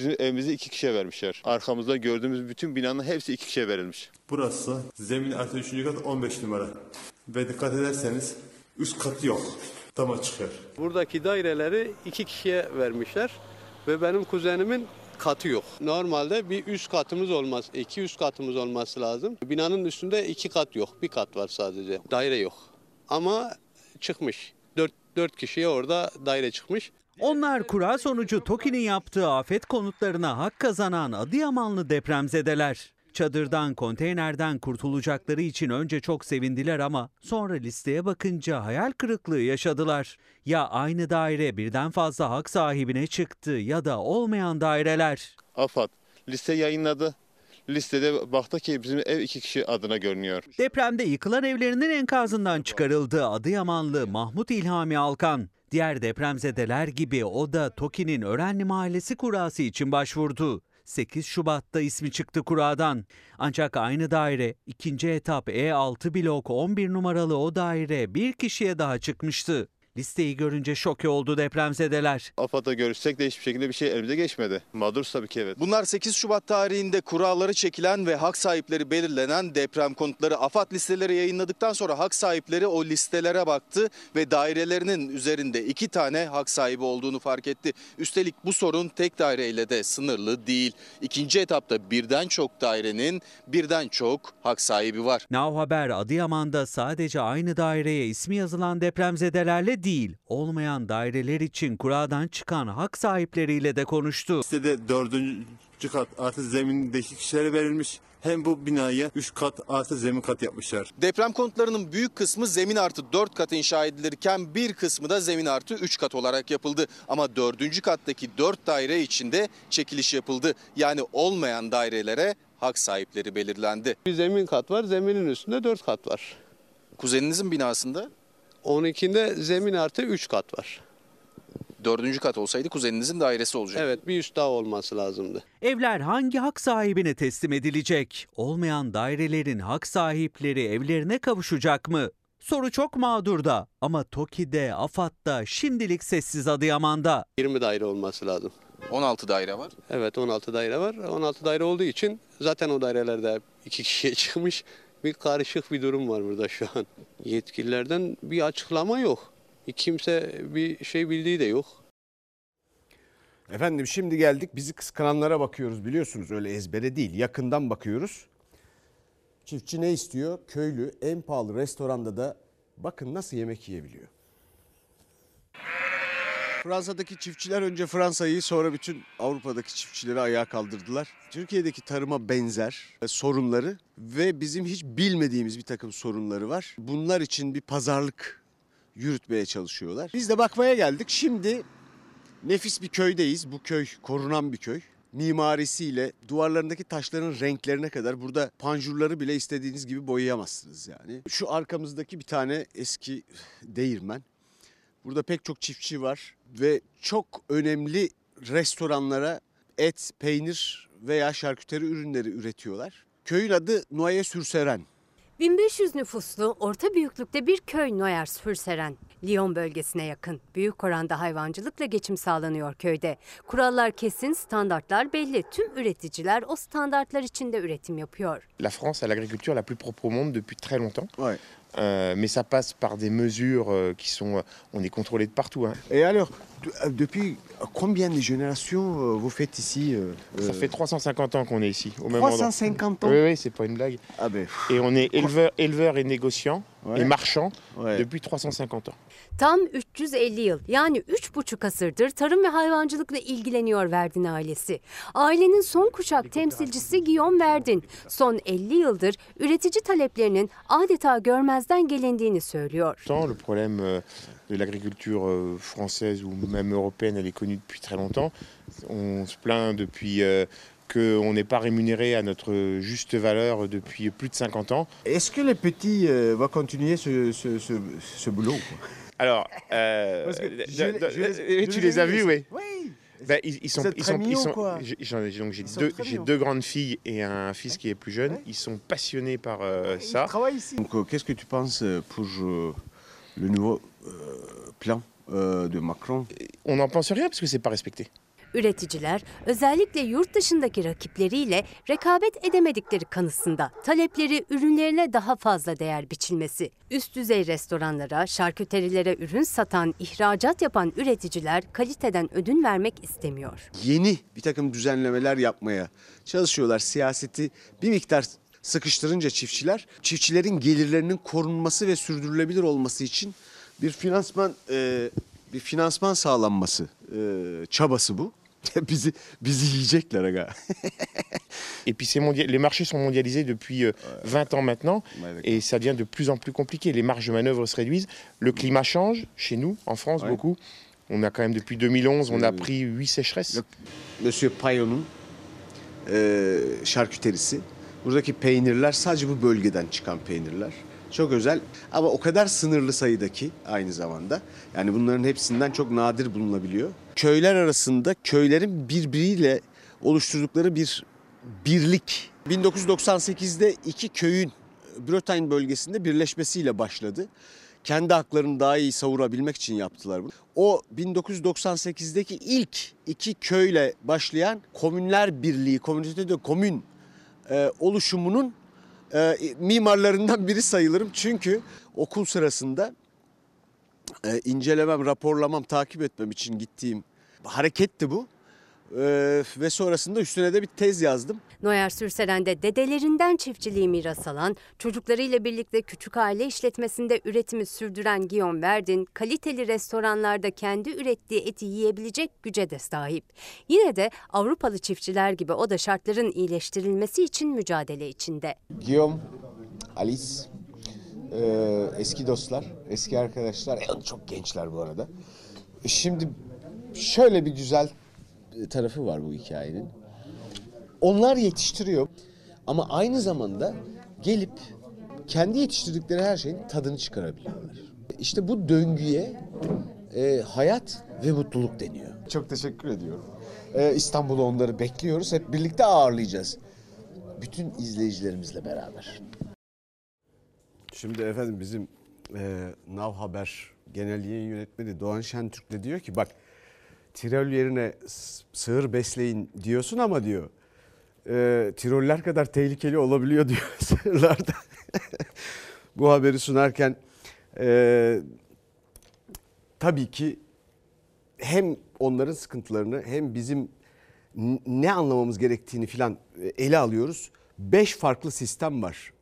Bizim evimizi iki kişiye vermişler. Arkamızda gördüğümüz bütün binanın hepsi iki kişiye verilmiş. Burası zemin artı 3. kat 15 numara. Ve dikkat ederseniz üst katı yok. Dama çıkıyor. Buradaki daireleri iki kişiye vermişler ve benim kuzenimin katı yok. Normalde bir üst katımız olmaz, iki üst katımız olması lazım. Binanın üstünde iki kat yok, bir kat var sadece. Daire yok. Ama çıkmış. Dört, dört kişiye orada daire çıkmış. Onlar kura sonucu TOKİ'nin yaptığı afet konutlarına hak kazanan Adıyamanlı depremzedeler. Çadırdan, konteynerden kurtulacakları için önce çok sevindiler ama sonra listeye bakınca hayal kırıklığı yaşadılar. Ya aynı daire birden fazla hak sahibine çıktı ya da olmayan daireler. AFAD liste yayınladı. Listede baktı ki bizim ev iki kişi adına görünüyor. Depremde yıkılan evlerinin enkazından çıkarıldı Adıyamanlı Mahmut İlhami Alkan. Diğer depremzedeler gibi o da TOKİ'nin Örenli Mahallesi kurası için başvurdu. 8 Şubat'ta ismi çıktı kuradan. Ancak aynı daire ikinci etap E6 blok 11 numaralı o daire bir kişiye daha çıkmıştı. Listeyi görünce şoke oldu depremzedeler. AFAD'la görüşsek de hiçbir şekilde bir şey elimize geçmedi. Mağduruz tabii ki evet. Bunlar 8 Şubat tarihinde kuralları çekilen ve hak sahipleri belirlenen deprem konutları. AFAD listeleri yayınladıktan sonra hak sahipleri o listelere baktı ve dairelerinin üzerinde iki tane hak sahibi olduğunu fark etti. Üstelik bu sorun tek daireyle de sınırlı değil. İkinci etapta birden çok dairenin birden çok hak sahibi var. Now Haber Adıyaman'da sadece aynı daireye ismi yazılan depremzedelerle değil, olmayan daireler için kuradan çıkan hak sahipleriyle de konuştu. Sitede dördüncü kat artı zemindeki kişilere verilmiş. Hem bu binaya 3 kat artı zemin kat yapmışlar. Deprem konutlarının büyük kısmı zemin artı 4 kat inşa edilirken bir kısmı da zemin artı 3 kat olarak yapıldı. Ama dördüncü kattaki 4 daire içinde çekiliş yapıldı. Yani olmayan dairelere hak sahipleri belirlendi. Bir zemin kat var, zeminin üstünde dört kat var. Kuzeninizin binasında 12'inde zemin artı 3 kat var. dördüncü kat olsaydı kuzeninizin dairesi olacak. Evet bir üst daha olması lazımdı. Evler hangi hak sahibine teslim edilecek? Olmayan dairelerin hak sahipleri evlerine kavuşacak mı? Soru çok mağdurda ama TOKİ'de, AFAD'da şimdilik sessiz Adıyaman'da. 20 daire olması lazım. 16 daire var. Evet 16 daire var. 16 daire olduğu için zaten o dairelerde iki kişiye *laughs* çıkmış. Bir karışık bir durum var burada şu an. Yetkililerden bir açıklama yok. Kimse bir şey bildiği de yok. Efendim şimdi geldik bizi kıskananlara bakıyoruz biliyorsunuz öyle ezbere değil yakından bakıyoruz. Çiftçi ne istiyor? Köylü en pahalı restoranda da bakın nasıl yemek yiyebiliyor. Fransa'daki çiftçiler önce Fransa'yı sonra bütün Avrupa'daki çiftçileri ayağa kaldırdılar. Türkiye'deki tarıma benzer e, sorunları ve bizim hiç bilmediğimiz bir takım sorunları var. Bunlar için bir pazarlık yürütmeye çalışıyorlar. Biz de bakmaya geldik. Şimdi nefis bir köydeyiz. Bu köy korunan bir köy. Mimarisiyle duvarlarındaki taşların renklerine kadar burada panjurları bile istediğiniz gibi boyayamazsınız yani. Şu arkamızdaki bir tane eski değirmen. Burada pek çok çiftçi var ve çok önemli restoranlara et, peynir veya şarküteri ürünleri üretiyorlar. Köyün adı Noye-sur-Seren. 1500 nüfuslu orta büyüklükte bir köy Noyers-Fürseren. Lyon bölgesine yakın. Büyük oranda hayvancılıkla geçim sağlanıyor köyde. Kurallar kesin, standartlar belli. Tüm üreticiler o standartlar içinde üretim yapıyor. La France a l'agriculture la plus propre au monde depuis très longtemps. Euh, mais ça passe par des mesures euh, qui sont. euh, On est contrôlé de partout. hein. Et alors, depuis combien de générations euh, vous faites ici euh, Ça euh, fait 350 ans qu'on est ici, au même endroit. 350 ans Oui, oui, c'est pas une blague. Ah ben, Et on est éleveur, éleveur et négociant Ouais. et marchand Ouais. depuis 350 ans. Tam 350 yıl yani 3,5 asırdır tarım ve hayvancılıkla ilgileniyor Verdin ailesi. Ailenin son kuşak temsilcisi Guillaume Verdin son 50 yıldır üretici taleplerinin adeta görmezden gelindiğini söylüyor. Le problème euh, de l'agriculture euh, française ou même européenne, elle est connue depuis très longtemps. On se plaint depuis euh, qu'on n'est pas rémunéré à notre juste valeur depuis plus de 50 ans. Est-ce que les petits euh, vont continuer ce, ce, ce, ce boulot Alors, euh, je tu les as vus, oui. Oui. Ben, ils, ils sont, ils sont, ils sont- quoi. j'ai- deux, grandes filles et un fils qui est plus jeune. Ils sont passionnés par euh, ça. travaille ici. Donc, euh, qu'est-ce que tu penses pour euh, le nouveau plan euh, de Macron On n'en pense rien parce que c'est pas respecté. Üreticiler özellikle yurt dışındaki rakipleriyle rekabet edemedikleri kanısında talepleri ürünlerine daha fazla değer biçilmesi. Üst düzey restoranlara, şarküterilere ürün satan, ihracat yapan üreticiler kaliteden ödün vermek istemiyor. Yeni bir takım düzenlemeler yapmaya çalışıyorlar. Siyaseti bir miktar sıkıştırınca çiftçiler, çiftçilerin gelirlerinin korunması ve sürdürülebilir olması için bir finansman e, bir finansman sağlanması e, çabası bu. *laughs* bizi bizi yiyecekler aga. *laughs* Et puis c'est les marchés sont mondialisés depuis euh, 20 ans maintenant et ça devient de plus en plus compliqué. Les marges de manœuvre se réduisent. Le climat change chez nous, en France, Ouais. beaucoup. On a quand même depuis 2011, on a Euh, pris 8 sécheresses. Monsieur Payon'un e, şarküterisi. Buradaki peynirler sadece bu bölgeden çıkan peynirler. Çok özel ama o kadar sınırlı sayıdaki aynı zamanda. Yani bunların hepsinden çok nadir bulunabiliyor. Köyler arasında köylerin birbiriyle oluşturdukları bir birlik. 1998'de iki köyün Bretagne bölgesinde birleşmesiyle başladı. Kendi haklarını daha iyi savurabilmek için yaptılar bunu. O 1998'deki ilk iki köyle başlayan Komünler Birliği, Komünite de Komün e, oluşumunun e, mimarlarından biri sayılırım. Çünkü okul sırasında e, incelemem, raporlamam, takip etmem için gittiğim hareketti bu. E, ve sonrasında üstüne de bir tez yazdım. Noyer Sürselen'de dedelerinden çiftçiliği miras alan, çocuklarıyla birlikte küçük aile işletmesinde üretimi sürdüren Guillaume Verdin, kaliteli restoranlarda kendi ürettiği eti yiyebilecek güce de sahip. Yine de Avrupalı çiftçiler gibi o da şartların iyileştirilmesi için mücadele içinde. Guillaume, Alice, e, eski dostlar, eski arkadaşlar, e, çok gençler bu arada. Şimdi şöyle bir güzel tarafı var bu hikayenin. Onlar yetiştiriyor ama aynı zamanda gelip kendi yetiştirdikleri her şeyin tadını çıkarabiliyorlar. İşte bu döngüye e, hayat ve mutluluk deniyor. Çok teşekkür ediyorum. E, İstanbul'a onları bekliyoruz. Hep birlikte ağırlayacağız bütün izleyicilerimizle beraber. Şimdi efendim bizim e, Nav Haber Genel Yayın Yönetmeni Doğan Şentürk de diyor ki bak Tirol yerine sığır besleyin diyorsun ama diyor e, Tiroller kadar tehlikeli olabiliyor diyor *laughs* sığırlarda. *laughs* Bu haberi sunarken e, tabii ki hem onların sıkıntılarını hem bizim ne anlamamız gerektiğini filan e, ele alıyoruz. Beş farklı sistem var.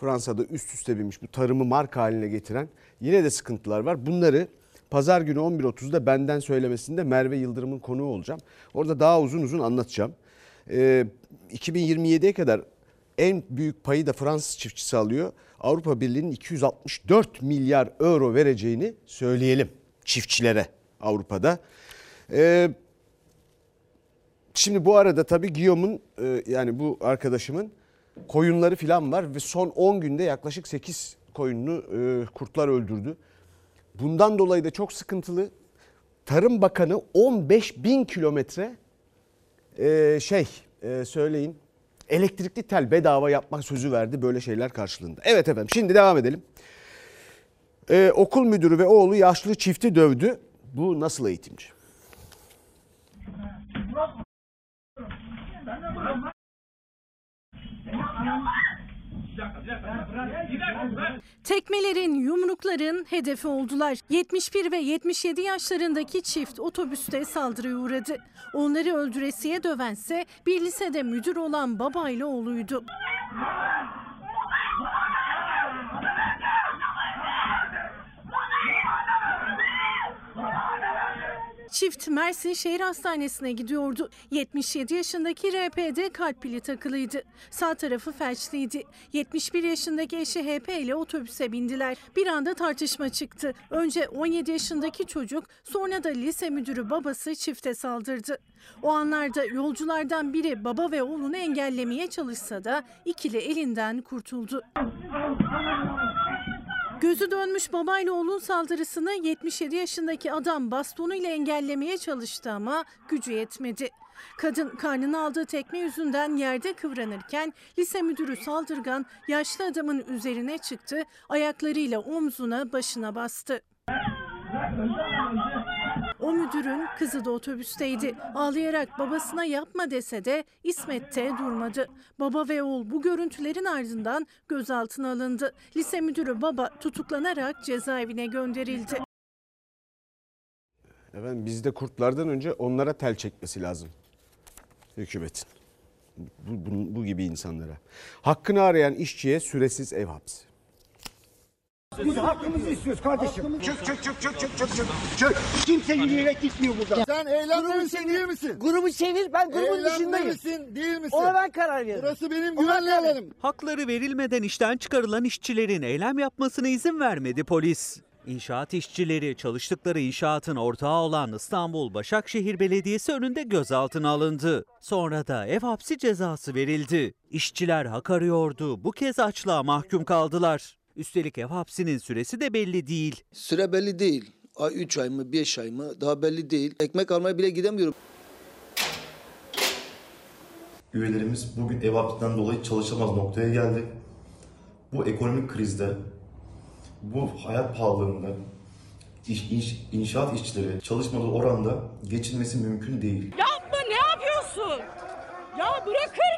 Fransa'da üst üste binmiş bu tarımı marka haline getiren yine de sıkıntılar var. Bunları pazar günü 11.30'da benden söylemesinde Merve Yıldırım'ın konuğu olacağım. Orada daha uzun uzun anlatacağım. Ee, 2027'ye kadar en büyük payı da Fransız çiftçisi alıyor. Avrupa Birliği'nin 264 milyar euro vereceğini söyleyelim çiftçilere Avrupa'da. Ee, şimdi bu arada tabii Guillaume'un e, yani bu arkadaşımın koyunları falan var ve son 10 günde yaklaşık 8 koyununu e, kurtlar öldürdü. Bundan dolayı da çok sıkıntılı. Tarım Bakanı 15 bin kilometre e, şey e, söyleyin elektrikli tel bedava yapmak sözü verdi böyle şeyler karşılığında. Evet efendim şimdi devam edelim. Ee, okul müdürü ve oğlu yaşlı çifti dövdü. Bu nasıl eğitimci? Tekmelerin, yumrukların hedefi oldular. 71 ve 77 yaşlarındaki çift otobüste saldırıya uğradı. Onları öldüresiye dövense bir lisede müdür olan babayla oğluydu. Çift Mersin Şehir Hastanesi'ne gidiyordu. 77 yaşındaki RP'de kalp pili takılıydı. Sağ tarafı felçliydi. 71 yaşındaki eşi HP ile otobüse bindiler. Bir anda tartışma çıktı. Önce 17 yaşındaki çocuk sonra da lise müdürü babası çifte saldırdı. O anlarda yolculardan biri baba ve oğlunu engellemeye çalışsa da ikili elinden kurtuldu. Gözü dönmüş babayla oğlun saldırısını 77 yaşındaki adam bastonuyla engellemeye çalıştı ama gücü yetmedi. Kadın karnına aldığı tekme yüzünden yerde kıvranırken lise müdürü saldırgan yaşlı adamın üzerine çıktı, ayaklarıyla omzuna başına bastı. O müdürün kızı da otobüsteydi. Ağlayarak babasına yapma dese de İsmet de durmadı. Baba ve oğul bu görüntülerin ardından gözaltına alındı. Lise müdürü baba tutuklanarak cezaevine gönderildi. Efendim bizde kurtlardan önce onlara tel çekmesi lazım. Hükümetin. Bu, bu, bu gibi insanlara. Hakkını arayan işçiye süresiz ev hapsi. Biz hakkımızı istiyoruz kardeşim. Çık çık çık çık çık çık çık. Çık. Kimse yürüyerek gitmiyor burada. Sen eylemli misin değil misin? Grubu çevir ben grubun Eylemli dışındayım. misin değil misin? Ona ben karar veririm. Burası benim güvenli alanım. Hakları verilmeden işten çıkarılan işçilerin eylem yapmasına izin vermedi polis. İnşaat işçileri çalıştıkları inşaatın ortağı olan İstanbul Başakşehir Belediyesi önünde gözaltına alındı. Sonra da ev hapsi cezası verildi. İşçiler hak arıyordu. Bu kez açlığa mahkum kaldılar. Üstelik ev hapsinin süresi de belli değil. Süre belli değil. Ay 3 ay mı 5 ay mı daha belli değil. Ekmek almaya bile gidemiyorum. Üyelerimiz bugün ev hapsinden dolayı çalışamaz noktaya geldi. Bu ekonomik krizde, bu hayat pahalılığında iş, iş- inşaat işçileri çalışmadığı oranda geçinmesi mümkün değil. Yapma ne yapıyorsun? Ya bırakır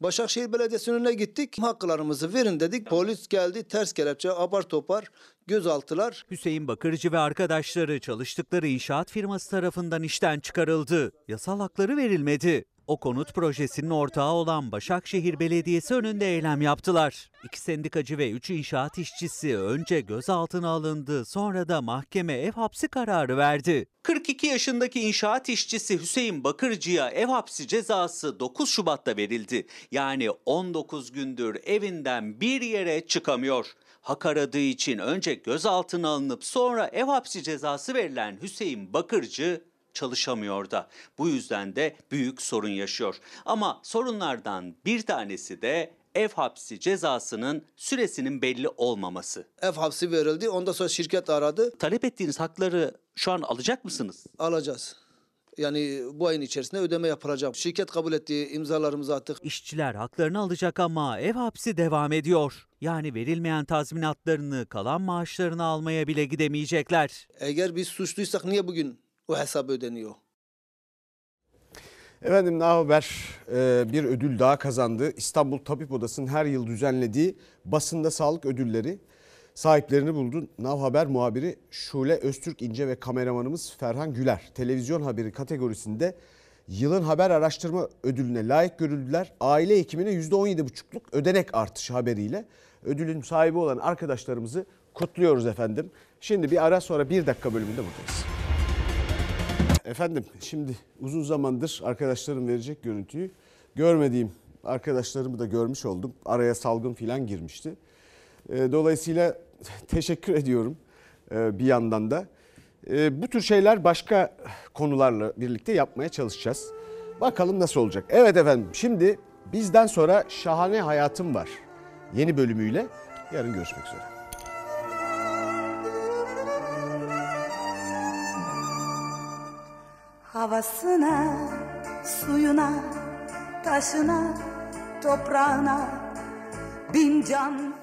Başakşehir Belediyesi önüne gittik. Haklarımızı verin dedik. Polis geldi ters kelepçe apar topar gözaltılar. Hüseyin Bakırcı ve arkadaşları çalıştıkları inşaat firması tarafından işten çıkarıldı. Yasal hakları verilmedi. O konut projesinin ortağı olan Başakşehir Belediyesi önünde eylem yaptılar. İki sendikacı ve üç inşaat işçisi önce gözaltına alındı, sonra da mahkeme ev hapsi kararı verdi. 42 yaşındaki inşaat işçisi Hüseyin Bakırcı'ya ev hapsi cezası 9 Şubat'ta verildi. Yani 19 gündür evinden bir yere çıkamıyor. Hak aradığı için önce gözaltına alınıp sonra ev hapsi cezası verilen Hüseyin Bakırcı çalışamıyor da. Bu yüzden de büyük sorun yaşıyor. Ama sorunlardan bir tanesi de ev hapsi cezasının süresinin belli olmaması. Ev hapsi verildi. Ondan sonra şirket aradı. Talep ettiğiniz hakları şu an alacak mısınız? Alacağız. Yani bu ayın içerisinde ödeme yapılacak. Şirket kabul ettiği imzalarımızı attık. İşçiler haklarını alacak ama ev hapsi devam ediyor. Yani verilmeyen tazminatlarını, kalan maaşlarını almaya bile gidemeyecekler. Eğer biz suçluysak niye bugün o hesap ödeniyor? Efendim ne haber? Ee, bir ödül daha kazandı. İstanbul Tabip Odası'nın her yıl düzenlediği basında sağlık ödülleri. sahiplerini buldu. Nav Haber muhabiri Şule Öztürk İnce ve kameramanımız Ferhan Güler televizyon haberi kategorisinde yılın haber araştırma ödülüne layık görüldüler. Aile hekimine %17,5'luk ödenek artışı haberiyle ödülün sahibi olan arkadaşlarımızı kutluyoruz efendim. Şimdi bir ara sonra bir dakika bölümünde buradayız. Efendim şimdi uzun zamandır arkadaşlarım verecek görüntüyü görmediğim arkadaşlarımı da görmüş oldum. Araya salgın filan girmişti. E, Dolayısıyla *laughs* teşekkür ediyorum e, bir yandan da. E, Bu tür şeyler başka konularla birlikte yapmaya çalışacağız. Bakalım nasıl olacak. Evet efendim şimdi bizden sonra Şahane Hayatım var. Yeni bölümüyle yarın görüşmek üzere. Havasına, suyuna, taşına, toprağına bin can